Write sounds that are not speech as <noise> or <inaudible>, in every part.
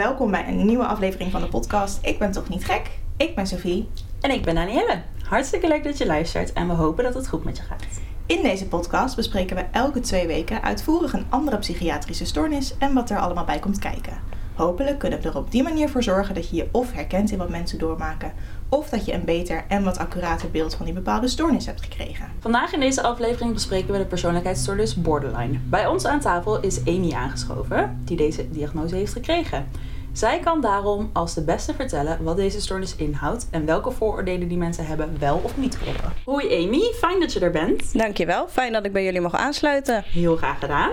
welkom bij een nieuwe aflevering van de podcast Ik ben toch niet gek? Ik ben Sophie. En ik ben Danielle. Hartstikke leuk dat je luistert en we hopen dat het goed met je gaat. In deze podcast bespreken we elke twee weken uitvoerig een andere psychiatrische stoornis en wat er allemaal bij komt kijken. Hopelijk kunnen we er op die manier voor zorgen dat je je of herkent in wat mensen doormaken, of dat je een beter en wat accurater beeld van die bepaalde stoornis hebt gekregen. Vandaag in deze aflevering bespreken we de persoonlijkheidsstoornis borderline. Bij ons aan tafel is Amy aangeschoven, die deze diagnose heeft gekregen. Zij kan daarom als de beste vertellen wat deze stoornis inhoudt en welke vooroordelen die mensen hebben wel of niet kloppen. Hoi Amy, fijn dat je er bent. Dankjewel, fijn dat ik bij jullie mag aansluiten. Heel graag gedaan.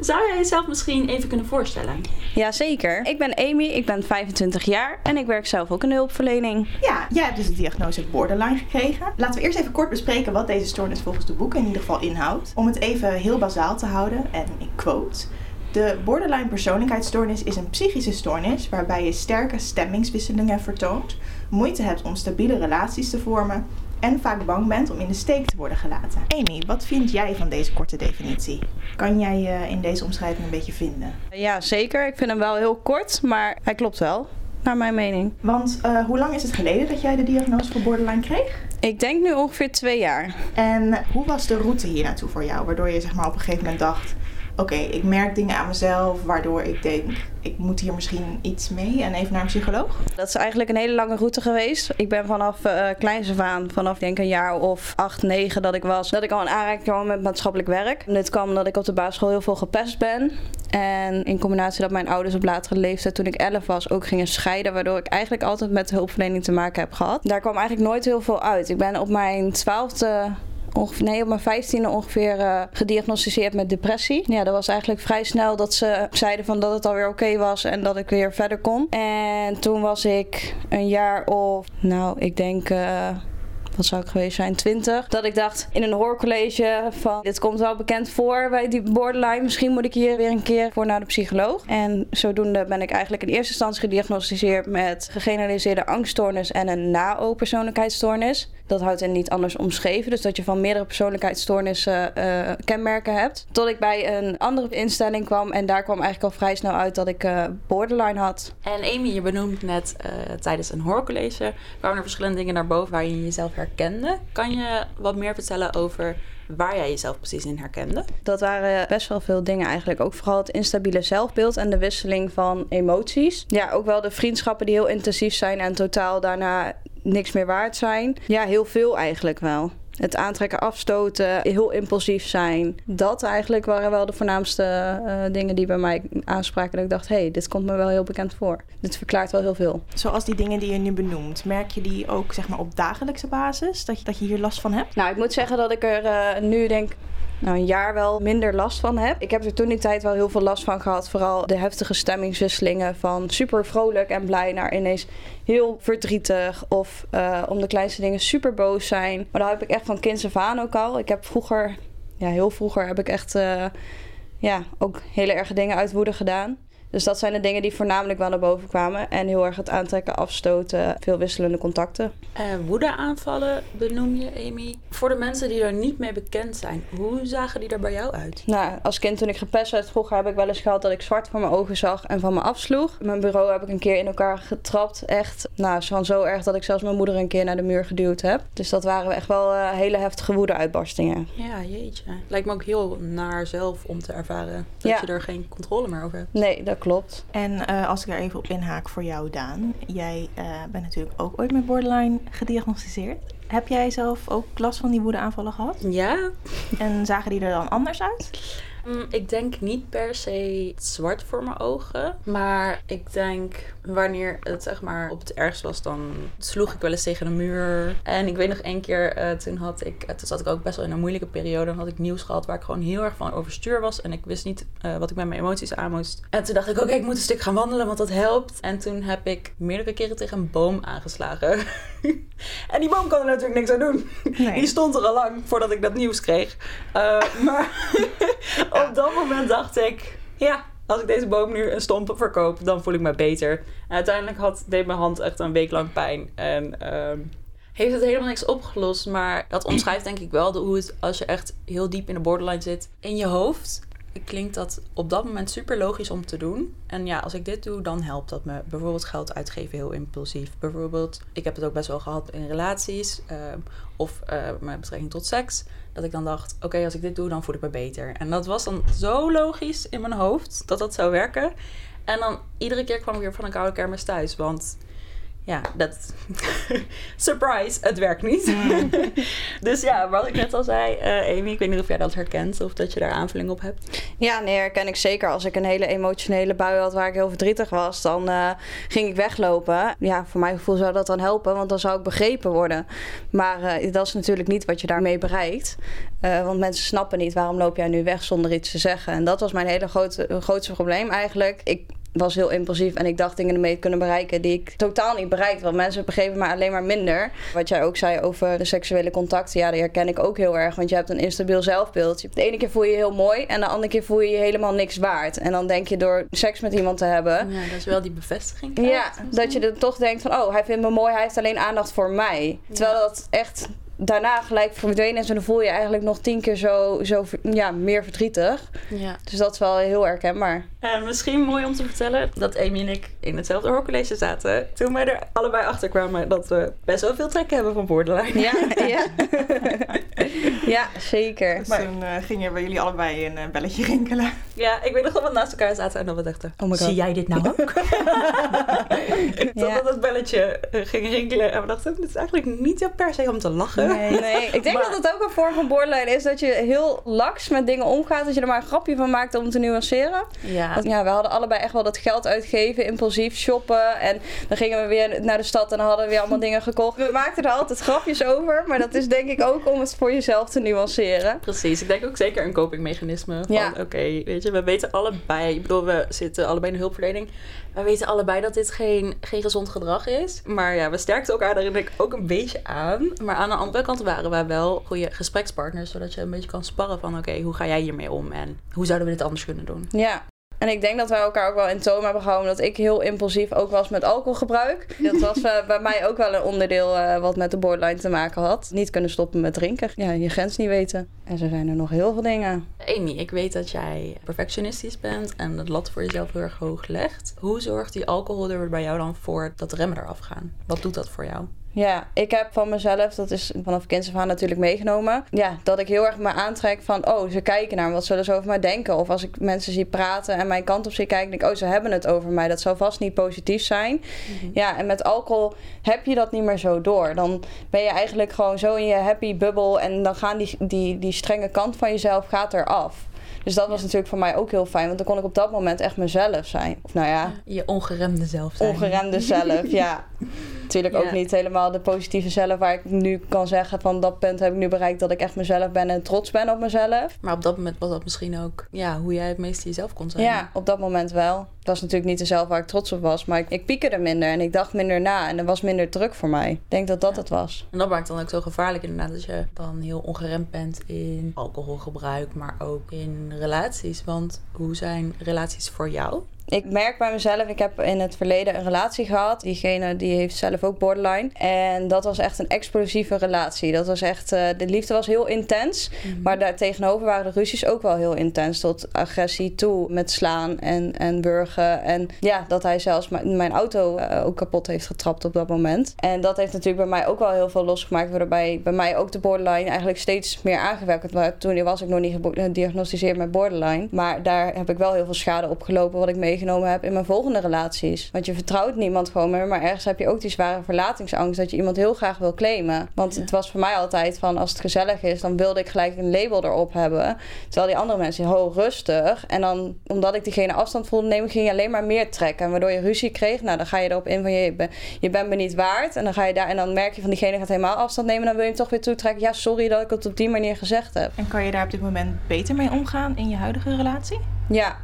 Zou jij jezelf misschien even kunnen voorstellen? Jazeker. Ik ben Amy, ik ben 25 jaar en ik werk zelf ook in de hulpverlening. Ja, jij hebt dus de diagnose borderline gekregen. Laten we eerst even kort bespreken wat deze stoornis volgens de boeken in ieder geval inhoudt. Om het even heel bazaal te houden, en ik quote... De borderline persoonlijkheidsstoornis is een psychische stoornis waarbij je sterke stemmingswisselingen vertoont, moeite hebt om stabiele relaties te vormen en vaak bang bent om in de steek te worden gelaten. Amy, wat vind jij van deze korte definitie? Kan jij je in deze omschrijving een beetje vinden? Ja, zeker. Ik vind hem wel heel kort, maar hij klopt wel, naar mijn mening. Want uh, hoe lang is het geleden dat jij de diagnose voor borderline kreeg? Ik denk nu ongeveer twee jaar. En hoe was de route hier naartoe voor jou? Waardoor je zeg maar, op een gegeven moment dacht oké, ik merk dingen aan mezelf waardoor ik denk, ik moet hier misschien iets mee en even naar een psycholoog? Dat is eigenlijk een hele lange route geweest. Ik ben vanaf uh, kleins af aan, vanaf denk een jaar of acht, negen dat ik was, dat ik al in aanraking kwam met maatschappelijk werk. Dit kwam omdat ik op de basisschool heel veel gepest ben. En in combinatie dat mijn ouders op latere leeftijd, toen ik elf was, ook gingen scheiden. Waardoor ik eigenlijk altijd met hulpverlening te maken heb gehad. Daar kwam eigenlijk nooit heel veel uit. Ik ben op mijn twaalfde ongeveer, nee, op mijn vijftiende ongeveer uh, gediagnosticeerd met depressie. Ja, dat was eigenlijk vrij snel dat ze zeiden van dat het alweer oké was en dat ik weer verder kon. En toen was ik een jaar of, nou, ik denk. Uh, wat zou ik geweest zijn, 20. Dat ik dacht in een hoorcollege van dit komt wel bekend voor bij die borderline. Misschien moet ik hier weer een keer voor naar de psycholoog. En zodoende ben ik eigenlijk in eerste instantie gediagnosticeerd met gegeneraliseerde angststoornis en een NAO-persoonlijkheidsstoornis. Dat houdt in niet anders omschreven. Dus dat je van meerdere persoonlijkheidsstoornissen uh, kenmerken hebt. Tot ik bij een andere instelling kwam. En daar kwam eigenlijk al vrij snel uit dat ik uh, borderline had. En Amy, je benoemt net uh, tijdens een hoorcollege... kwamen er verschillende dingen naar boven waar je jezelf herkende. Kan je wat meer vertellen over waar jij jezelf precies in herkende? Dat waren best wel veel dingen eigenlijk. Ook vooral het instabiele zelfbeeld en de wisseling van emoties. Ja, ook wel de vriendschappen die heel intensief zijn en totaal daarna niks meer waard zijn. Ja, heel veel eigenlijk wel. Het aantrekken, afstoten, heel impulsief zijn. Dat eigenlijk waren wel de voornaamste uh, dingen die bij mij aanspraken. Dat ik dacht, hé, hey, dit komt me wel heel bekend voor. Dit verklaart wel heel veel. Zoals die dingen die je nu benoemt, merk je die ook zeg maar, op dagelijkse basis? Dat je, dat je hier last van hebt? Nou, ik moet zeggen dat ik er uh, nu denk nou, een jaar wel minder last van heb. Ik heb er toen die tijd wel heel veel last van gehad. Vooral de heftige stemmingswisselingen van super vrolijk en blij naar ineens heel verdrietig. Of uh, om de kleinste dingen super boos zijn. Maar dat heb ik echt van kinds af aan ook al. Ik heb vroeger, ja heel vroeger heb ik echt... Uh, ja, ook hele erge dingen uit woede gedaan. Dus dat zijn de dingen die voornamelijk wel naar boven kwamen. En heel erg het aantrekken, afstoten, veel wisselende contacten. Uh, woedeaanvallen benoem je, Amy. Voor de mensen die er niet mee bekend zijn, hoe zagen die er bij jou uit? Nou, als kind toen ik gepest werd vroeger heb ik wel eens gehad dat ik zwart voor mijn ogen zag en van me afsloeg. Mijn bureau heb ik een keer in elkaar getrapt. Echt, nou, van zo erg dat ik zelfs mijn moeder een keer naar de muur geduwd heb. Dus dat waren echt wel uh, hele heftige woedeuitbarstingen. Ja, jeetje. Lijkt me ook heel naar zelf om te ervaren dat ja. je er geen controle meer over hebt. Nee, dat klopt. En uh, als ik er even op inhaak voor jou, Daan. Jij uh, bent natuurlijk ook ooit met borderline gediagnosticeerd. Heb jij zelf ook last van die woedeaanvallen gehad? Ja. En zagen die er dan anders uit? Mm, ik denk niet per se zwart voor mijn ogen. Maar ik denk wanneer het zeg maar op het ergst was, dan sloeg ik wel eens tegen de muur. En ik weet nog één keer, uh, toen had ik, uh, toen zat ik ook best wel in een moeilijke periode. Dan had ik nieuws gehad waar ik gewoon heel erg van overstuur was. En ik wist niet uh, wat ik met mijn emoties aan moest. En toen dacht ik, oké, okay, ik moet een stuk gaan wandelen, want dat helpt. En toen heb ik meerdere keren tegen een boom aangeslagen. <laughs> en die boom kon er natuurlijk niks aan doen. Nee. Die stond er al lang voordat ik dat nieuws kreeg. maar <laughs> <laughs> op dat moment dacht ik, ja, als ik deze boom nu een stomp verkoop, dan voel ik me beter. En uiteindelijk had, deed mijn hand echt een week lang pijn. En um, heeft het helemaal niks opgelost. Maar dat omschrijft denk ik wel hoe het, als je echt heel diep in de borderline zit, in je hoofd klinkt dat op dat moment super logisch om te doen. En ja, als ik dit doe, dan helpt dat me. Bijvoorbeeld geld uitgeven heel impulsief. Bijvoorbeeld, ik heb het ook best wel gehad in relaties ehm, of uh, met betrekking tot seks. Dat ik dan dacht, oké, als ik dit doe, dan voel ik me beter. En dat was dan zo logisch in mijn hoofd dat dat zou werken. En dan iedere keer kwam ik weer van een koude kermis thuis. Want ja, dat. <laughs> Surprise, het werkt niet. <laughs> Dus ja, wat ik net al zei, uh, Amy, ik weet niet of jij dat herkent of dat je daar aanvulling op hebt. Ja, nee, herken ik zeker. Als ik een hele emotionele bui had waar ik heel verdrietig was, dan uh, ging ik weglopen. Ja, voor mijn gevoel zou dat dan helpen, want dan zou ik begrepen worden. Maar uh, dat is natuurlijk niet wat je daarmee bereikt. want mensen snappen niet waarom loop jij nu weg zonder iets te zeggen. En dat was mijn hele grote, grootste probleem eigenlijk. Ik was heel impulsief en ik dacht dingen ermee te kunnen bereiken die ik totaal niet bereikte. Want mensen begrepen me alleen maar minder. Wat jij ook zei over de seksuele contacten, ja, die herken ik ook heel erg. Want je hebt een instabiel zelfbeeld. De ene keer voel je je heel mooi en de andere keer voel je je helemaal niks waard. En dan denk je door seks met iemand te hebben. Ja, dat is wel die bevestiging. ja, dat je dan toch denkt van, oh, hij vindt me mooi, hij heeft alleen aandacht voor mij. Terwijl dat echt daarna gelijk verdwenen is. En dan voel je eigenlijk nog tien keer zo, zo ja, meer verdrietig. Ja. Dus dat is wel heel herkenbaar. Uh, misschien mooi om te vertellen dat Amy en ik in hetzelfde hoorcollege zaten. Toen wij er allebei achter kwamen dat we best wel veel trekken hebben van borderline. Ja, <laughs> ja. ja zeker. Dus maar, toen uh, gingen bij jullie allebei een uh, belletje rinkelen. Ja, ik weet nog dat we naast elkaar zaten en dat we dachten... Oh Zie jij dit nou ook? <laughs> Totdat het belletje ging rinkelen en we dachten... Dit is eigenlijk niet per se om te lachen. Nee, nee. <laughs> ik denk dat het ook een vorm van borderline is. Dat je heel laks met dingen omgaat. Dat je er maar een grapje van maakt om te nuanceren. Ja. ja, we hadden allebei echt wel dat geld uitgeven. Impulsief shoppen. En dan gingen we weer naar de stad en dan hadden we weer allemaal dingen gekocht. We maakten er altijd grapjes over. Maar dat is denk ik ook om het voor jezelf te nuanceren. Precies. Ik denk ook zeker een copingmechanisme. Van ja. oké, weet je, we weten allebei. Ik bedoel, we zitten allebei in de hulpverlening. We weten allebei dat dit geen, geen gezond gedrag is. Maar ja, we sterkten elkaar daarin denk ik ook een beetje aan. Maar aan de andere kant waren wij wel goede gesprekspartners. Zodat je een beetje kan sparren van oké, hoe ga jij hiermee om? En hoe zouden we dit anders kunnen doen? Ja, en ik denk dat wij elkaar ook wel in toom hebben gehouden. Dat ik heel impulsief ook was met alcoholgebruik. Dat was uh, <laughs> bij mij ook wel een onderdeel uh, wat met de borderline te maken had. Niet kunnen stoppen met drinken. Ja, je grens niet weten. En zo zijn er nog heel veel dingen. Amy, ik weet dat jij perfectionistisch bent en het lat voor jezelf heel erg hoog legt. Hoe zorgt die alcohol er bij jou dan voor dat remmen eraf gaan? Wat doet dat voor jou? Ja, ik heb van mezelf, dat is vanaf kinds af aan natuurlijk meegenomen. Ja, dat ik heel erg me aantrek van, oh, ze kijken naar me, wat zullen ze over mij denken? Of als ik mensen zie praten en mijn kant op zie kijken, denk ik, oh, ze hebben het over mij. Dat zou vast niet positief zijn. Mhm. Ja, en met alcohol heb je dat niet meer zo door. Dan ben je eigenlijk gewoon zo in je happy bubble en dan gaan die, die, die strenge kant van jezelf gaat eraf. Dus dat was natuurlijk voor mij ook heel fijn. Want dan kon ik op dat moment echt mezelf zijn. Of nou ja... Je ongeremde zelf zijn. Ongeremde zelf, ja. <laughs> Natuurlijk ook niet helemaal de positieve zelf waar ik nu kan zeggen van dat punt heb ik nu bereikt dat ik echt mezelf ben en trots ben op mezelf. Maar op dat moment was dat misschien ook ja, hoe jij het meest jezelf kon zijn. Ja, op dat moment wel. Het was natuurlijk niet dezelfde waar ik trots op was, maar ik, ik piekerde minder en ik dacht minder na en er was minder druk voor mij. Ik denk dat dat het was. En dat maakt dan ook zo gevaarlijk inderdaad dat je dan heel ongeremd bent in alcoholgebruik, maar ook in relaties. Want hoe zijn relaties voor jou? Ik merk bij mezelf, ik heb in het verleden een relatie gehad. Diegene die heeft zelf ook borderline. En dat was echt een explosieve relatie. Dat was echt, uh, de liefde was heel intens. Mhm. Maar daar tegenover waren de ruzies ook wel heel intens. Tot agressie toe met slaan en, en burgen. En ja, dat hij zelfs mijn auto uh, ook kapot heeft getrapt op dat moment. En dat heeft natuurlijk bij mij ook wel heel veel losgemaakt. Waarbij bij mij ook de borderline eigenlijk steeds meer aangewerkt. Maar toen was ik nog niet gediagnosticeerd met borderline. Maar daar heb ik wel heel veel schade opgelopen wat ik mee meegenomen heb in mijn volgende relaties. Want je vertrouwt niemand gewoon meer, maar ergens heb je ook die zware verlatingsangst dat je iemand heel graag wil claimen. Want het was voor mij altijd van als het gezellig is, dan wilde ik gelijk een label erop hebben. Terwijl die andere mensen, ho, rustig. En dan, omdat ik diegene afstand voelde nemen, ging je alleen maar meer trekken. Waardoor je ruzie kreeg, nou dan ga je erop in van je, je bent me niet waard. En dan ga je daar en dan merk je van diegene gaat helemaal afstand nemen. Dan wil je hem toch weer toetrekken. Ja, sorry dat ik het op die manier gezegd heb. En kan je daar op dit moment beter mee omgaan in je huidige relatie? Ja,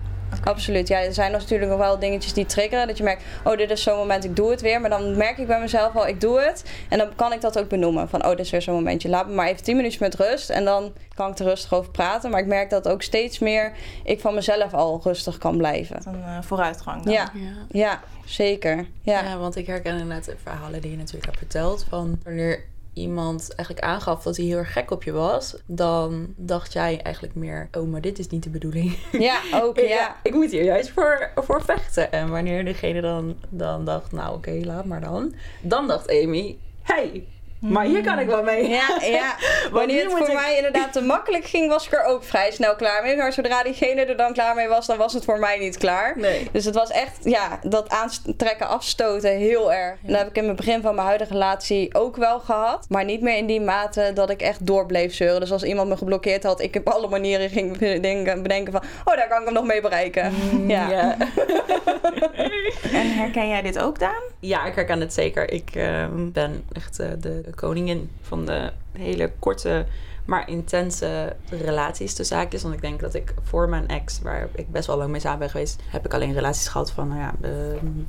Absoluut. Ja, er zijn natuurlijk nog wel dingetjes die triggeren. Dat je merkt, oh, dit is zo'n moment, ik doe het weer. Maar dan merk ik bij mezelf al, ik doe het. En dan kan ik dat ook benoemen. Van, oh, dit is weer zo'n momentje. Laat me maar even 10 minuutjes met rust. En dan kan ik er rustig over praten. Maar ik merk dat ook steeds meer ik van mezelf al rustig kan blijven. Een uh, vooruitgang dan. Ja. ja. ja, zeker. Ja. ja, want ik herken inderdaad de verhalen die je natuurlijk hebt verteld. Van wanneer iemand eigenlijk aangaf dat hij heel erg gek op je was, dan dacht jij eigenlijk meer: oh, maar dit is niet de bedoeling. Ja, ook, <laughs> ja. ik moet hier juist voor, voor vechten. En wanneer degene dan, dan dacht: nou, oké, laat maar dan. Dan dacht Amy: hey, maar hier kan ik wel mee. Ja, ja. <laughs> Wanneer het voor mij inderdaad te makkelijk ging, was ik er ook vrij snel klaar mee. Maar zodra diegene er dan klaar mee was, dan was het voor mij niet klaar. Nee. Dus het was echt, ja, dat aantrekken, afstoten heel erg. En dat heb ik in het begin van mijn huidige relatie ook wel gehad. Maar niet meer in die mate dat ik echt door bleef zeuren. Dus als iemand me geblokkeerd had, ik op alle manieren ging bedenken, bedenken van... Oh, daar kan ik hem nog mee bereiken. Mm, ja. <laughs> En herken jij dit ook, Daan? Ja, ik herken het zeker. Ik uh, ben echt uh, de koningin van de hele korte, maar intense relaties tussen zaakjes. Want ik denk dat ik voor mijn ex, waar ik best wel lang mee samen ben geweest, heb ik alleen relaties gehad van nou ja, uh,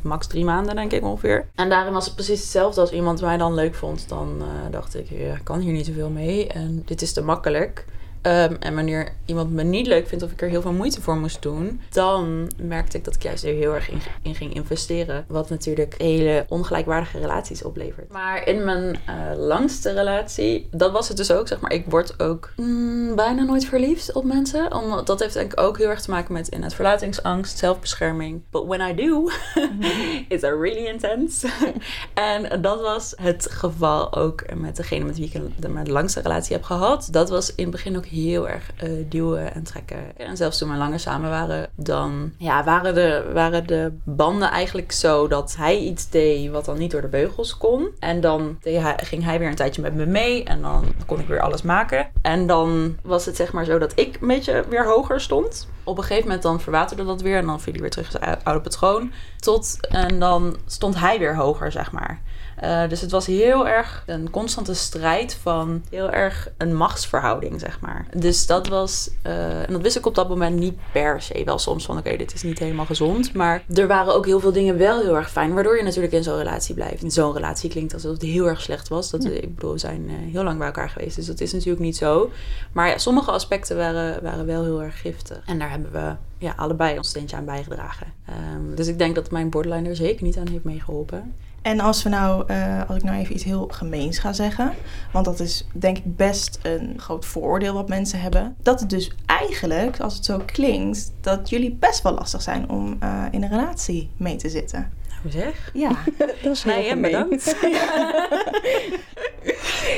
max drie maanden, denk ik ongeveer. En daarin was het precies hetzelfde. Als iemand mij dan leuk vond, dan uh, dacht ik, ja, ik kan hier niet zoveel mee. En dit is te makkelijk. Um, en wanneer iemand me niet leuk vindt of ik er heel veel moeite voor moest doen, dan merkte ik dat ik juist er heel erg in, in ging investeren. Wat natuurlijk hele ongelijkwaardige relaties oplevert. Maar in mijn uh, langste relatie, dat was het dus ook, zeg maar. Ik word ook mm, bijna nooit verliefd op mensen. Omdat dat heeft denk ik ook heel erg te maken met inderdaad verlatingsangst, zelfbescherming. But when I do, <laughs> it's a really intense. <laughs> en dat was het geval ook met degene met wie ik de, mijn langste relatie heb gehad. Dat was in het begin ook heel erg uh, duwen en trekken. En zelfs toen we langer samen waren, dan ja, waren, de, waren de banden eigenlijk zo dat hij iets deed wat dan niet door de beugels kon. En dan ging hij weer een tijdje met me mee en dan kon ik weer alles maken. En dan was het zeg maar zo dat ik een beetje weer hoger stond. Op een gegeven moment dan verwaterde dat weer en dan viel hij weer terug zijn oude patroon. Tot, en dan stond hij weer hoger, zeg maar. Uh, dus het was heel erg een constante strijd van heel erg een machtsverhouding, zeg maar. Dus dat was, uh, en dat wist ik op dat moment niet per se. Wel soms van, oké, okay, dit is niet helemaal gezond. Maar er waren ook heel veel dingen wel heel erg fijn, waardoor je natuurlijk in zo'n relatie blijft. In zo'n relatie klinkt alsof het heel erg slecht was. Dat, Ik bedoel, we zijn uh, heel lang bij elkaar geweest, dus dat is natuurlijk niet zo. Maar ja, sommige aspecten waren, waren wel heel erg giftig. En daar hebben we ja, allebei ons steentje aan bijgedragen. Um, dus ik denk dat mijn borderline er zeker niet aan heeft meegeholpen. En als we nou, uh, als ik nou even iets heel gemeens ga zeggen, want dat is denk ik best een groot vooroordeel wat mensen hebben, dat het dus eigenlijk, als het zo klinkt, dat jullie best wel lastig zijn om uh, in een relatie mee te zitten. Nou zeg. Ja. <laughs> dat is heel nee, bedankt. <laughs>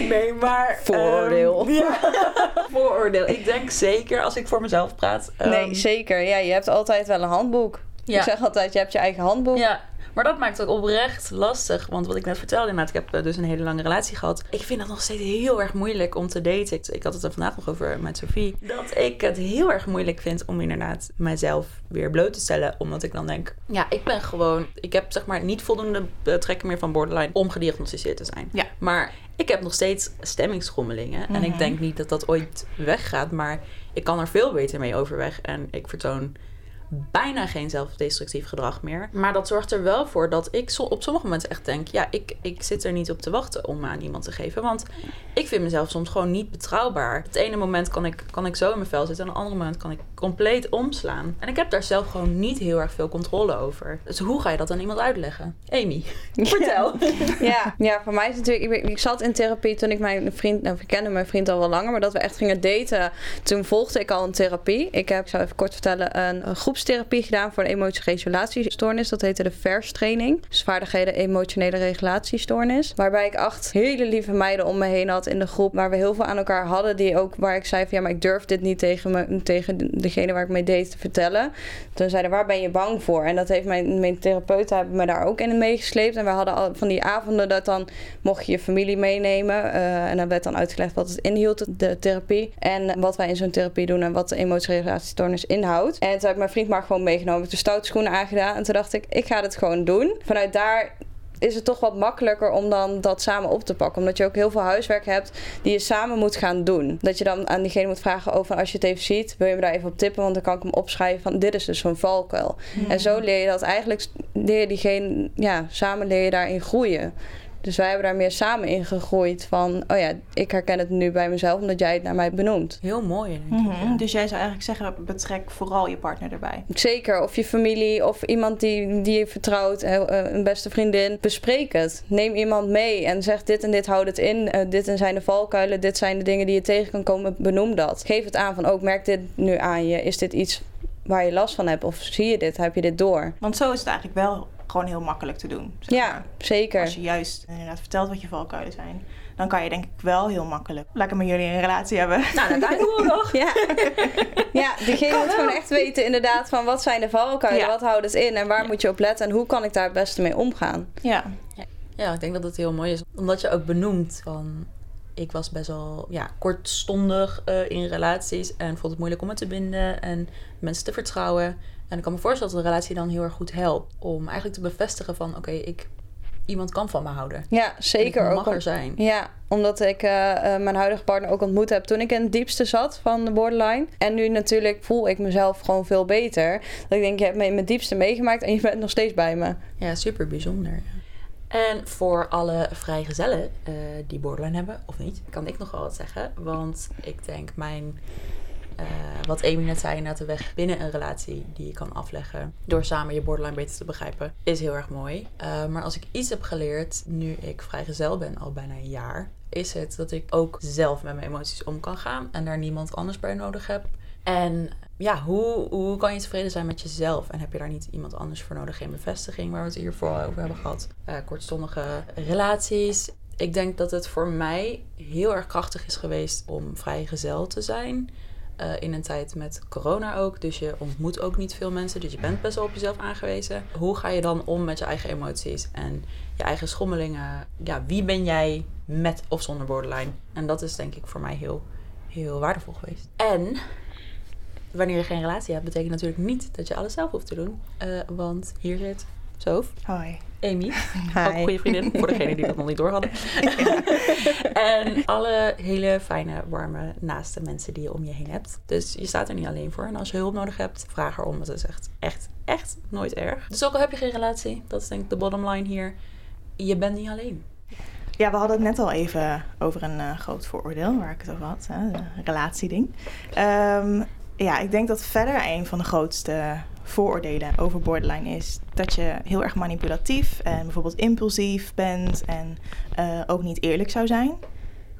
nee, maar... Vooroordeel. Um, <laughs> ja. Vooroordeel. Ik denk zeker, als ik voor mezelf praat... Um, nee, zeker. Ja, je hebt altijd wel een handboek. Ja. Ik zeg altijd, je hebt je eigen handboek. Ja. Maar dat maakt het ook oprecht lastig. Want wat ik net vertelde, inderdaad, ik heb dus een hele lange relatie gehad. Ik vind dat nog steeds heel erg moeilijk om te daten. Ik, ik had het er vandaag nog over met Sophie. Dat ik het heel erg moeilijk vind om inderdaad mijzelf weer bloot te stellen. Omdat ik dan denk, ja, ik ben gewoon... Ik heb zeg maar niet voldoende trekken meer van borderline om gediagnosticeerd te zijn. Ja. Maar ik heb nog steeds stemmingsschommelingen. En ik denk niet dat dat ooit weggaat. Maar ik kan er veel beter mee overweg. En ik vertoon bijna geen zelfdestructief gedrag meer. Maar dat zorgt er wel voor dat ik op sommige momenten echt denk: ja, ik, ik zit er niet op te wachten om aan iemand te geven. Want ik vind mezelf soms gewoon niet betrouwbaar. Het ene moment kan ik, kan ik zo in mijn vel zitten en het andere moment kan ik compleet omslaan. En ik heb daar zelf gewoon niet heel erg veel controle over. Dus hoe ga je dat aan iemand uitleggen? Amy, <laughs> vertel. Ja, ja voor mij is het natuurlijk. Ik, ik zat in therapie toen ik mijn vriend. Nou, ik mijn vriend al wel langer, maar dat we echt gingen daten. Toen volgde ik al een therapie. Ik heb, ik even kort vertellen, een, een groepstherapie gedaan voor een emotionele regulatiestoornis. Dat heette de VERS training. Dus vaardigheden emotionele regulatiestoornis. Waarbij ik acht hele lieve meiden om me heen had in de groep. Waar we heel veel aan elkaar hadden. Die ook, waar ik zei van ja, maar ik durf dit niet tegen, me, tegen degene waar ik mee deed te vertellen. Toen zeiden waar ben je bang voor? En dat heeft mijn, mijn therapeuten hebben me daar ook in meegesleept. En we hadden al van die avonden dat dan mocht je je familie meenemen. Uh, en dan werd dan uitgelegd wat het inhield, de therapie. En wat wij in zo'n therapie doen en wat de emotionele regulatiestoornis inhoudt. En toen heb ik mijn vriend maar gewoon meegenomen. Ik heb de stoute schoenen aangedaan. En toen dacht ik, ik ga het gewoon doen. Vanuit daar is het toch wat makkelijker om dan dat samen op te pakken. Omdat je ook heel veel huiswerk hebt die je samen moet gaan doen. Dat je dan aan diegene moet vragen over als je het even ziet, wil je me daar even op tippen, want dan kan ik hem opschrijven van dit is dus zo'n valkuil. En zo leer je dat eigenlijk, leer je diegene, ja, samen leer je daarin groeien. Dus wij hebben daar meer samen in gegroeid van, oh ja, ik herken het nu bij mezelf omdat jij het naar mij benoemt. Heel mooi, denk ik. Mhm. ja. Dus jij zou eigenlijk zeggen, betrek vooral je partner erbij. Zeker, of je familie of iemand die, die je vertrouwt, eh, eh, een beste vriendin. Bespreek het. Neem iemand mee en zeg dit en dit houdt het in. Eh, dit zijn de valkuilen, dit zijn de dingen die je tegen kan komen. Benoem dat. Geef het aan van ook, merk dit nu aan je. Is dit iets waar je last van hebt of zie je dit? Heb je dit door? Want zo is het eigenlijk wel gewoon heel makkelijk te doen. zeg Ja, maar. zeker. Als je juist inderdaad vertelt wat je valkuilen zijn, dan kan je denk ik wel heel makkelijk lekker met jullie een relatie hebben. Nou, dan kijken we nog. <laughs> Ja, ja diegene moet gewoon echt weten inderdaad van wat zijn de valkuilen, Ja. wat houdt het in en waar moet je op letten en hoe kan ik daar het beste mee omgaan. Ja. Ja, ik denk dat het heel mooi is. Omdat je ook benoemt van... Ik was best wel ja, kortstondig eh, in relaties. En vond het moeilijk om me te binden. En mensen te vertrouwen. En ik kan me voorstellen dat een relatie dan heel erg goed helpt. Om eigenlijk te bevestigen van... Oké, ik iemand kan van me houden. Ja, zeker En ik ook. mag er zijn. Ja, omdat ik eh, eh, mijn huidige partner ook ontmoet heb toen ik in het diepste zat van de borderline. En nu natuurlijk voel ik mezelf gewoon veel beter. Dat ik denk, je hebt me in mijn diepste meegemaakt en je bent nog steeds bij me. Ja, super bijzonder. En voor alle vrijgezellen eh die borderline hebben, of niet, kan ik nog wel wat zeggen. Want ik denk mijn, eh, wat Amy net zei, naar de weg binnen een relatie die je kan afleggen. Door samen je borderline beter te begrijpen, is heel erg mooi. Eh, maar als ik iets heb geleerd, nu ik vrijgezel ben, al bijna een jaar, is het dat ik ook zelf met mijn emoties om kan gaan. En daar niemand anders bij nodig heb. En ja, hoe, hoe kan je tevreden zijn met jezelf? En heb je daar niet iemand anders voor nodig? Geen bevestiging, waar we het hier vooral over hebben gehad. Eh, kortstondige relaties. Ik denk dat het voor mij heel erg krachtig is geweest om vrijgezel te zijn. Eh, in een tijd met corona ook. Dus je ontmoet ook niet veel mensen. Dus je bent best wel op jezelf aangewezen. Hoe ga je dan om met je eigen emoties en je eigen schommelingen? Ja, wie ben jij met of zonder borderline? En dat is denk ik voor mij heel, heel waardevol geweest. En wanneer je geen relatie hebt, betekent natuurlijk niet dat je alles zelf hoeft te doen. Eh, want hier zit Soof, Hoi. Amy, <laughs> ook een goede vriendin, voor degenen die dat nog niet door hadden. <laughs> en alle hele fijne, warme, naaste mensen die je om je heen hebt. Dus je staat er niet alleen voor. En als je hulp nodig hebt, vraag erom. Dat is echt, echt, echt nooit erg. Dus ook al heb je geen relatie, dat is denk ik de bottom line hier. Je bent niet alleen. Ja, we hadden het net al even over een eh, groot vooroordeel waar ik het over had, hè, de relatieding. Ehm, ja, ik denk dat verder een van de grootste vooroordelen over borderline is dat je heel erg manipulatief en bijvoorbeeld impulsief bent en eh, ook niet eerlijk zou zijn.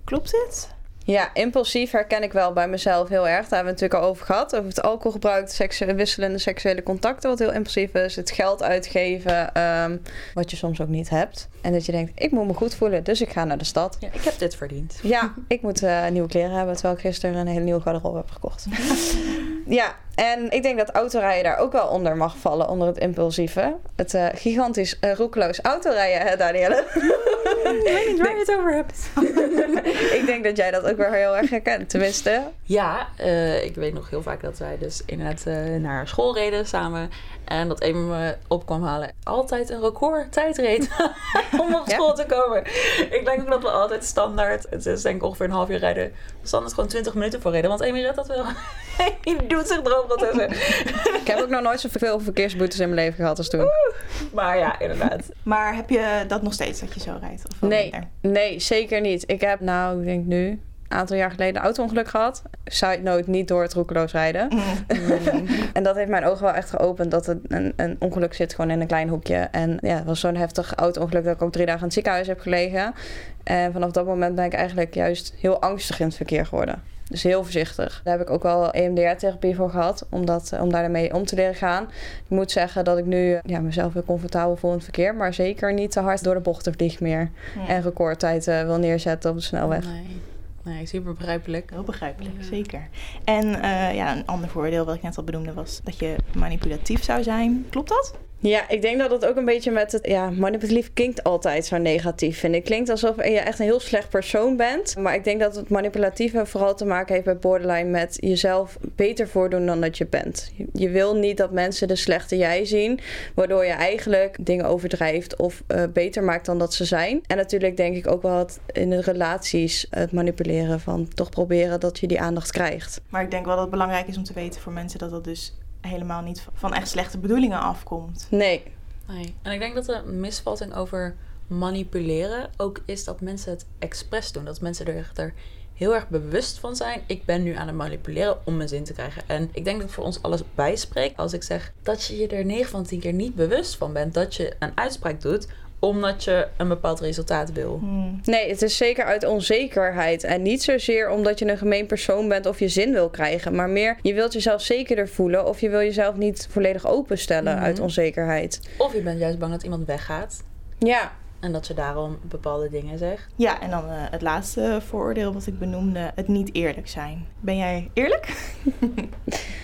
Klopt dit? Ja, impulsief herken ik wel bij mezelf heel erg. Daar hebben we het natuurlijk al over gehad. Over het alcoholgebruik, seksu- wisselende seksuele contacten, wat heel impulsief is. Het geld uitgeven, ehm, wat je soms ook niet hebt. En dat je denkt, ik moet me goed voelen, dus ik ga naar de stad. Ja, ik heb dit verdiend. Ja, ik moet eh, nieuwe kleren hebben, terwijl ik gisteren een hele nieuwe garderobe heb gekocht. <laughs> ja, en ik denk dat autorijden daar ook wel onder mag vallen, onder het impulsieve. Het eh, gigantisch eh, roekeloos autorijden, hè, Danielle? <laughs> Ik weet niet waar je het over hebt. <laughs> ik denk dat jij dat ook wel heel erg herkent, tenminste. Ja, eh, ik weet nog heel vaak dat wij dus inderdaad eh, naar school reden samen. En dat Amy me op kwam halen. Altijd een record tijd reed <laughs> om op Ja. school te komen. Ik denk ook dat we altijd standaard, het is denk ik ongeveer een half uur rijden, standaard gewoon 20 minuten voor reden. Want Amy redt dat wel. <laughs> Amy doet zich er wel tussen. Ik heb ook nog nooit zoveel verkeersboetes in mijn leven gehad als toen. Maar ja, inderdaad. Maar heb je dat nog steeds dat je zo rijdt? Of Nee, minder? nee, zeker niet. Ik heb nou, ik denk nu, een aantal jaar geleden een auto-ongeluk gehad. Side note, niet door het roekeloos rijden. Mm. <laughs> En dat heeft mijn ogen wel echt geopend. Dat het een, een ongeluk zit gewoon in een klein hoekje. En ja, het was zo'n heftig auto-ongeluk dat ik ook drie dagen in het ziekenhuis heb gelegen. En vanaf dat moment ben ik eigenlijk juist heel angstig in het verkeer geworden. Dus heel voorzichtig. Daar heb ik ook wel EMDR-therapie voor gehad. Om, dat, om daarmee om te leren gaan. Ik moet zeggen dat ik nu ja, mezelf heel comfortabel voel in het verkeer. Maar zeker niet te hard door de bochten vlieg meer. Ja. En recordtijd eh, wil neerzetten op de snelweg. Nee, nee super begrijpelijk. Heel begrijpelijk, Ja. zeker. En eh, ja, een ander voordeel wat ik net al benoemde was dat je manipulatief zou zijn. Klopt dat? Ja, ik denk dat het ook een beetje met het... Ja, manipulatief klinkt altijd zo negatief, vind ik. Klinkt alsof je echt een heel slecht persoon bent. Maar ik denk dat het manipulatieve vooral te maken heeft bij borderline... met jezelf beter voordoen dan dat je bent. Je, je wil niet dat mensen de slechte jij zien... waardoor je eigenlijk dingen overdrijft of eh, beter maakt dan dat ze zijn. En natuurlijk denk ik ook wel het, in de relaties het manipuleren van... toch proberen dat je die aandacht krijgt. Maar ik denk wel dat het belangrijk is om te weten voor mensen dat dat dus helemaal niet van echt slechte bedoelingen afkomt. Nee, Nee. En ik denk dat de misvatting over manipuleren ook is dat mensen het expres doen. Dat mensen er echt er heel erg bewust van zijn. Ik ben nu aan het manipuleren om mijn zin te krijgen. En ik denk dat ik voor ons alles bijspreek als ik zeg dat je je er 9 van 10 keer niet bewust van bent dat je een uitspraak doet omdat je een bepaald resultaat wil. Hmm. Nee, het is zeker uit onzekerheid. En niet zozeer omdat je een gemeen persoon bent of je zin wil krijgen. Maar meer, je wilt jezelf zekerder voelen. Of je wil jezelf niet volledig openstellen Mhm. uit onzekerheid. Of je bent juist bang dat iemand weggaat. Ja, En dat je daarom bepaalde dingen zegt. Ja, en dan eh, het laatste vooroordeel wat ik benoemde, het niet eerlijk zijn. Ben jij eerlijk? <laughs>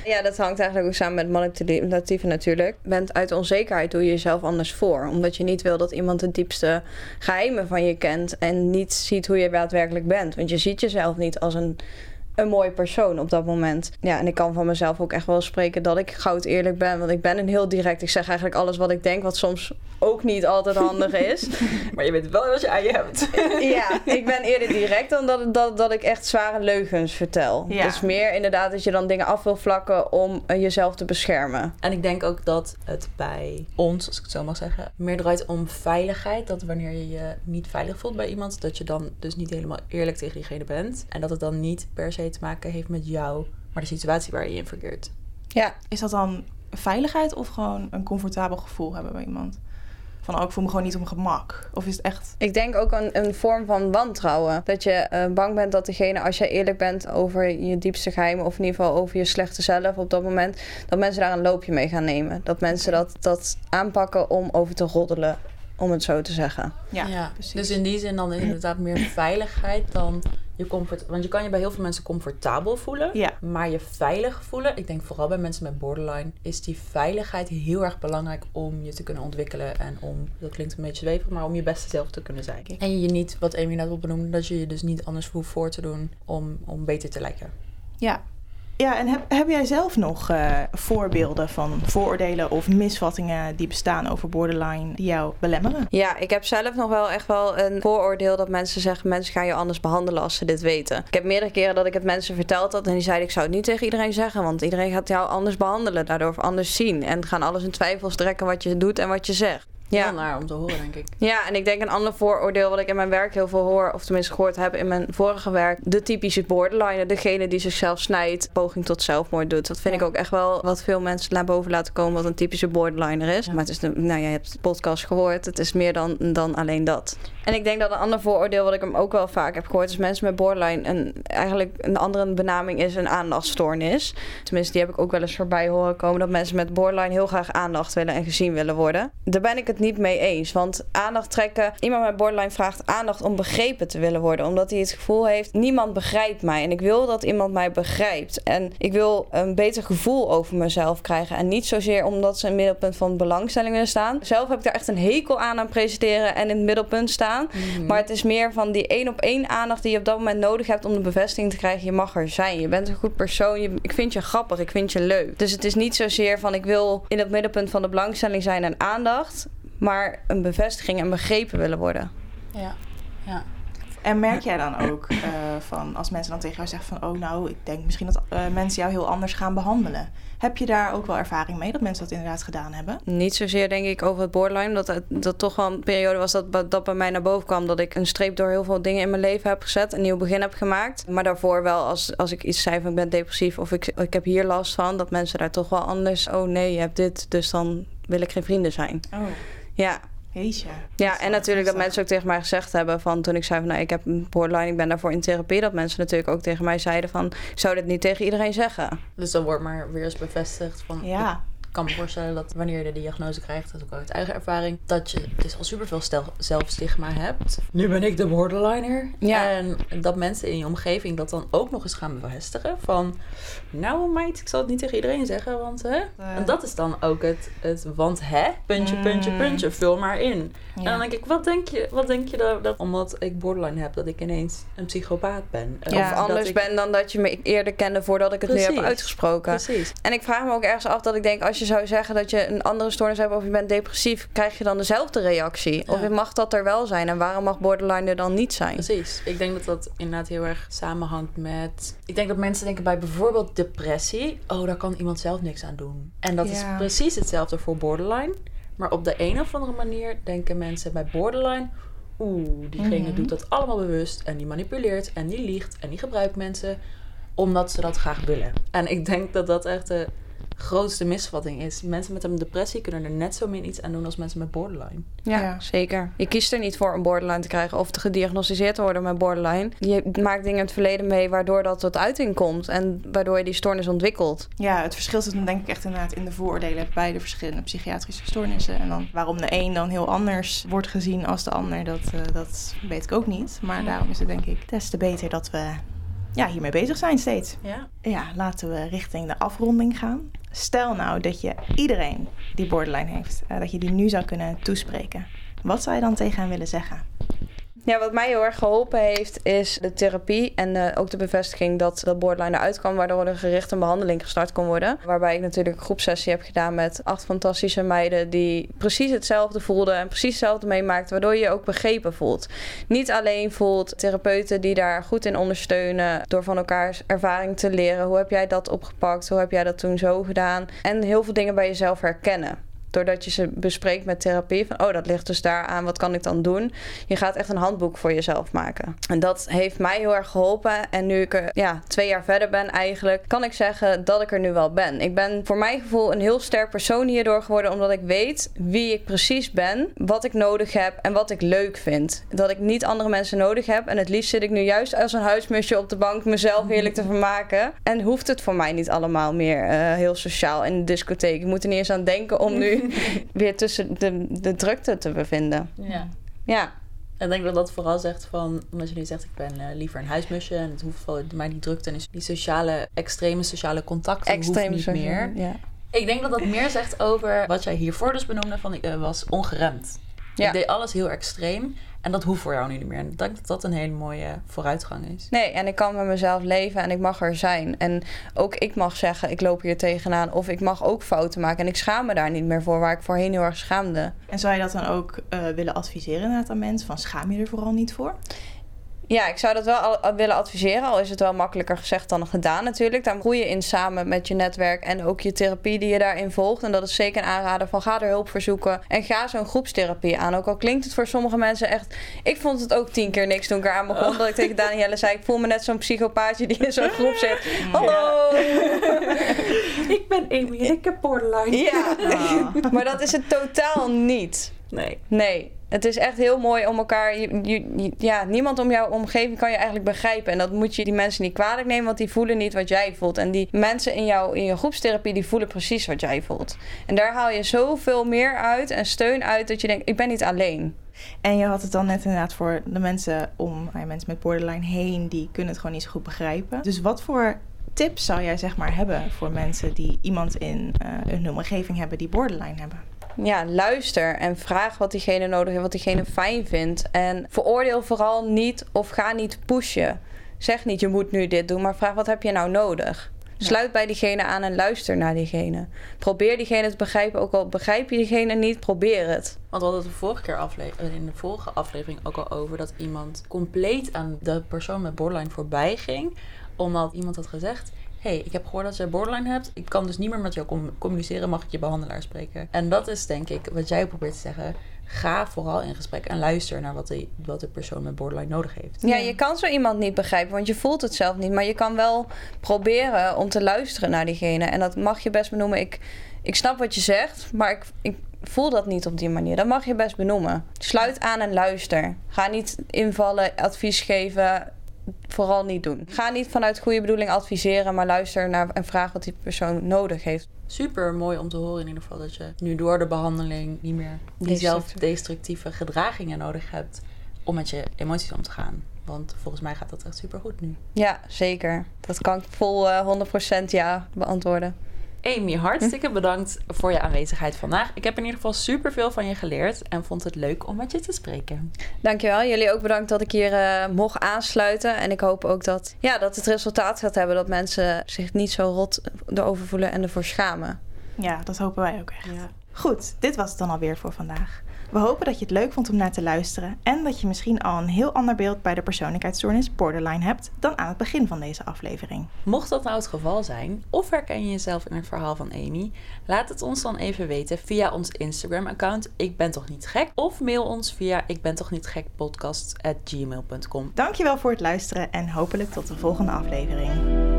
Ja, dat hangt eigenlijk ook samen met manipulatieve natuurlijk. Bent uit onzekerheid doe je jezelf anders voor. Omdat je niet wil dat iemand de diepste geheimen van je kent. En niet ziet hoe je daadwerkelijk bent. Want je ziet jezelf niet als een, een mooi persoon op dat moment. Ja, en ik kan van mezelf ook echt wel spreken dat ik goud eerlijk ben. Want ik ben een heel direct. Ik zeg eigenlijk alles wat ik denk. Wat soms ook niet altijd handig is. <laughs> Maar je weet wel wat je aan je hebt. <laughs> Ja, ik ben eerder direct dan dat, dat, dat ik echt zware leugens vertel. Ja. Dus meer inderdaad dat je dan dingen af wil vlakken om eh, jezelf te beschermen. En ik denk ook dat het bij ons, als ik het zo mag zeggen, meer draait om veiligheid. Dat wanneer je je niet veilig voelt bij iemand, dat je dan dus niet helemaal eerlijk tegen diegene bent. En dat het dan niet per se te maken heeft met jou, maar de situatie waar je je in verkeert. Ja, Is dat dan veiligheid of gewoon een comfortabel gevoel hebben bij iemand? Van, oh, ik voel me gewoon niet op mijn gemak. Of is het echt... ik denk ook een, een vorm van wantrouwen. Dat je eh, bang bent dat degene, als jij eerlijk bent over je diepste geheimen... of in ieder geval over je slechte zelf op dat moment... dat mensen daar een loopje mee gaan nemen. Dat mensen dat, dat aanpakken om over te roddelen, om het zo te zeggen. Ja, precies. Dus in die zin dan inderdaad meer veiligheid dan je comfort. Want je kan je bij heel veel mensen comfortabel voelen. Ja. Maar je veilig voelen, ik denk vooral bij mensen met borderline, is die veiligheid heel erg belangrijk om je te kunnen ontwikkelen. En om, dat klinkt een beetje zweverig, maar om je beste zelf te kunnen zijn. En je niet, wat Amy net al benoemde, dat je je dus niet anders hoeft voor te doen om, om beter te lijken. Ja. Ja, en heb, heb jij zelf nog eh, voorbeelden van vooroordelen of misvattingen die bestaan over borderline die jou belemmeren? Ja, ik heb zelf nog wel echt wel een vooroordeel dat mensen zeggen... mensen gaan je anders behandelen als ze dit weten. Ik heb meerdere keren dat ik het mensen verteld had... en die zeiden ik zou het niet tegen iedereen zeggen... want iedereen gaat jou anders behandelen, daardoor anders zien... en gaan alles in twijfels trekken wat je doet en wat je zegt. Ja. Ja. naar om te horen, denk ik. ja, en ik denk een ander vooroordeel wat ik in mijn werk heel veel hoor... of tenminste gehoord heb in mijn vorige werk... de typische borderliner, degene die zichzelf snijdt... poging tot zelfmoord doet. Dat vind Ja. ik ook echt wel wat veel mensen naar boven laten komen... wat een typische borderliner is. Ja. Maar het is, de, nou ja, je hebt de podcast gehoord. Het is meer dan, dan alleen dat. En ik denk dat een ander vooroordeel wat ik hem ook wel vaak heb gehoord... is mensen met borderline... Een, eigenlijk een andere benaming is een aandachtstoornis. Tenminste, die heb ik ook wel eens voorbij horen komen... dat mensen met borderline heel graag aandacht willen en gezien willen worden. Daar ben ik het niet mee eens. Want aandacht trekken... Iemand met borderline vraagt aandacht om begrepen te willen worden. Omdat hij het gevoel heeft... niemand begrijpt mij. En ik wil dat iemand mij begrijpt. En ik wil een beter gevoel over mezelf krijgen. En niet zozeer omdat ze in het middelpunt van belangstelling willen staan. Zelf heb ik daar echt een hekel aan aan presenteren en in het middelpunt staan. Maar het is meer van die één op één aandacht die je op dat moment nodig hebt om de bevestiging te krijgen. Je mag er zijn. Je bent een goed persoon. Je, ik vind je grappig. Ik vind je leuk. Dus het is niet zozeer van ik wil in het middelpunt van de belangstelling zijn en aandacht. Maar een bevestiging en begrepen willen worden. Ja. ja. En merk jij dan ook eh, van als mensen dan tegen jou zeggen van oh nou, ik denk misschien dat eh, mensen jou heel anders gaan behandelen. Heb je daar ook wel ervaring mee dat mensen dat inderdaad gedaan hebben? Niet zozeer denk ik over het borderline. Dat het dat toch wel een periode was dat, dat bij mij naar boven kwam. Dat ik een streep door heel veel dingen in mijn leven heb gezet. Een nieuw begin heb gemaakt. Maar daarvoor wel als, als ik iets zei van ik ben depressief of ik, ik heb hier last van. Dat mensen daar toch wel anders. Oh nee, je hebt dit. Dus dan wil ik geen vrienden zijn. Oh, Ja, jeetje. ja en natuurlijk dat mensen ook tegen mij gezegd hebben van toen ik zei van nou ik heb een borderline, ik ben daarvoor in therapie. Dat mensen natuurlijk ook tegen mij zeiden van ik zou dit niet tegen iedereen zeggen. Dus dan wordt maar weer eens bevestigd van... Ja, kan me voorstellen dat wanneer je de diagnose krijgt, dat is ook uit eigen ervaring, dat je dus al superveel stel, zelfstigma hebt. Nu ben ik de borderliner. Ja. En dat mensen in je omgeving dat dan ook nog eens gaan bevestigen. Van, nou meid, ik zal het niet tegen iedereen zeggen, want hè. En dat is dan ook het, het want hè, puntje, puntje, Mm. puntje, vul maar in. En dan denk ik, wat denk je, wat denk je dat, dat omdat ik borderline heb, dat ik ineens een psychopaat ben? Ja, of anders ik- ben dan dat je me eerder kende voordat ik het nu Precies. heb uitgesproken. Precies. En ik vraag me ook ergens af dat ik denk, als je zou zeggen dat je een andere stoornis hebt of je bent depressief, krijg je dan dezelfde reactie? Of mag dat er wel zijn en waarom mag borderline er dan niet zijn? Precies. Ik denk dat dat inderdaad heel erg samenhangt met. Ik denk dat mensen denken bij bijvoorbeeld depressie. Oh, daar kan iemand zelf niks aan doen. En dat is precies hetzelfde voor borderline. Maar op de een of andere manier denken mensen bij borderline... Oeh, diegene Mhm. doet dat allemaal bewust en die manipuleert en die liegt en die gebruikt mensen omdat ze dat graag willen. En ik denk dat dat echt de grootste misvatting is. Mensen met een depressie kunnen er net zo min iets aan doen als mensen met borderline. Ja, Ja. zeker. Je kiest er niet voor om borderline te krijgen of te gediagnosticeerd te worden met borderline. Je maakt dingen in het verleden mee waardoor dat tot uiting komt en waardoor je die stoornis ontwikkelt. Ja, het verschil zit dan denk ik echt inderdaad in de vooroordelen bij de verschillende psychiatrische stoornissen. En dan waarom de een dan heel anders wordt gezien als de ander, dat, eh, dat weet ik ook niet. Maar daarom is het denk ik des te beter dat we ja, hiermee bezig zijn steeds. Ja. Ja, laten we richting de afronding gaan. Stel nou dat je iedereen die borderline heeft, eh, dat je die nu zou kunnen toespreken. Wat zou je dan tegen hen willen zeggen? Ja, wat mij heel erg geholpen heeft, is de therapie en ook de bevestiging dat dat borderline eruit kwam, waardoor er gericht een behandeling gestart kon worden. Waarbij ik natuurlijk een groepsessie heb gedaan met acht fantastische meiden die precies hetzelfde voelden en precies hetzelfde meemaakten, waardoor je je ook begrepen voelt. Niet alleen voelt therapeuten die daar goed in ondersteunen door van elkaars ervaring te leren. Hoe heb jij dat opgepakt? Hoe heb jij dat toen zo gedaan? En heel veel dingen bij jezelf herkennen. Doordat je ze bespreekt met therapie. Van, oh, dat ligt dus daar aan. Wat kan ik dan doen? Je gaat echt een handboek voor jezelf maken. En dat heeft mij heel erg geholpen. En nu ik er ja, twee jaar verder ben eigenlijk... kan ik zeggen dat ik er nu wel ben. Ik ben voor mijn gevoel een heel sterk persoon hierdoor geworden... omdat ik weet wie ik precies ben. Wat ik nodig heb en wat ik leuk vind. Dat ik niet andere mensen nodig heb. En het liefst zit ik nu juist als een huismusje op de bank... mezelf heerlijk te vermaken. En hoeft het voor mij niet allemaal meer eh, heel sociaal in de discotheek. Ik moet er niet eens aan denken om nu <laughs> <laughs> weer tussen de, de drukte te bevinden. ja. Ja, Ik denk dat dat vooral zegt van, omdat je nu zegt, ik ben eh, liever een huismusje en het hoeft wel, maar die drukte en die sociale, extreme sociale contacten extreem hoeft niet meer. Ja. Ik denk dat dat meer zegt over wat jij hiervoor dus benoemde, van ik eh, was ongeremd. Ja. Ik deed alles heel extreem en dat hoeft voor jou nu niet meer. En ik denk dat dat een hele mooie vooruitgang is. Nee, en ik kan met mezelf leven en ik mag er zijn. En ook ik mag zeggen, ik loop hier tegenaan. Of ik mag ook fouten maken. En ik schaam me daar niet meer voor, waar ik voorheen heel erg schaamde. En zou je dat dan ook eh, willen adviseren inderdaad aan mensen? Van schaam je er vooral niet voor? Ja, ik zou dat wel al- willen adviseren. Al is het wel makkelijker gezegd dan gedaan natuurlijk. Daar groei je in samen met je netwerk en ook je therapie die je daarin volgt. En dat is zeker een aanrader van ga er hulp voor zoeken. En ga zo'n groepstherapie aan. Ook al klinkt het voor sommige mensen echt... Ik vond het ook tien keer niks toen ik eraan begon. Dat ik tegen Danielle zei, ik voel me net zo'n psychopaatje die in zo'n groep zit. Hallo! <laughs> ik ben Amy en ik heb borderline. Ja, <laughs> maar dat is het totaal niet. Nee. Nee, het is echt heel mooi om elkaar. Ja, niemand om jouw omgeving kan je eigenlijk begrijpen. En dat moet je die mensen niet kwalijk nemen, want die voelen niet wat jij voelt. En die mensen in, jou, in je groepstherapie, die voelen precies wat jij voelt. En daar haal je zoveel meer uit en steun uit dat je denkt: ik ben niet alleen. En je had het dan net inderdaad voor de mensen om, mensen met borderline heen, die kunnen het gewoon niet zo goed begrijpen. Dus wat voor tips zou jij zeg maar hebben voor mensen die iemand in eh, hun omgeving hebben die borderline hebben? Ja, luister en vraag wat diegene nodig heeft, wat diegene fijn vindt. En veroordeel vooral niet of ga niet pushen. Zeg niet je moet nu dit doen, maar vraag wat heb je nou nodig. Sluit bij diegene aan en luister naar diegene. Probeer diegene te begrijpen, ook al begrijp je diegene niet, probeer het. Want we hadden het de vorige keer afle- eh, in de vorige aflevering ook al over dat iemand compleet aan de persoon met borderline voorbij ging. Omdat iemand had gezegd: hey, ik heb gehoord dat jij borderline hebt. Ik kan dus niet meer met jou com- communiceren. Mag ik je behandelaar spreken? En dat is denk ik wat jij probeert te zeggen. Ga vooral in gesprek en luister naar wat de, wat de persoon met borderline nodig heeft. Ja, je kan zo iemand niet begrijpen, want je voelt het zelf niet. Maar je kan wel proberen om te luisteren naar diegene. En dat mag je best benoemen. Ik, ik snap wat je zegt, maar ik, ik voel dat niet op die manier. Dat mag je best benoemen. Sluit aan en luister. Ga niet invallen, advies geven. Vooral niet doen. Ga niet vanuit goede bedoeling adviseren, maar luister naar en vraag wat die persoon nodig heeft. Super mooi om te horen in ieder geval dat je nu door de behandeling niet meer die zelfdestructieve gedragingen nodig hebt om met je emoties om te gaan. Want volgens mij gaat dat echt super goed nu. Ja, zeker. Dat kan ik vol eh, 100% ja beantwoorden. Amy, hartstikke bedankt voor je aanwezigheid vandaag. Ik heb in ieder geval super veel van je geleerd en vond het leuk om met je te spreken. Dankjewel. Jullie ook bedankt dat ik hier eh, mocht aansluiten. En ik hoop ook dat, ja, dat het resultaat gaat hebben dat mensen zich niet zo rot erover voelen en ervoor schamen. Ja, dat hopen wij ook echt. Goed, dit was het dan alweer voor vandaag. We hopen dat je het leuk vond om naar te luisteren en dat je misschien al een heel ander beeld bij de persoonlijkheidsstoornis borderline hebt dan aan het begin van deze aflevering. Mocht dat nou het geval zijn, of herken je jezelf in het verhaal van Amy, laat het ons dan even weten via ons Instagram-account Ik ben toch niet gek of mail ons via ik ben toch niet gek podcast at gmail.com. Dankjewel voor het luisteren en hopelijk tot de volgende aflevering.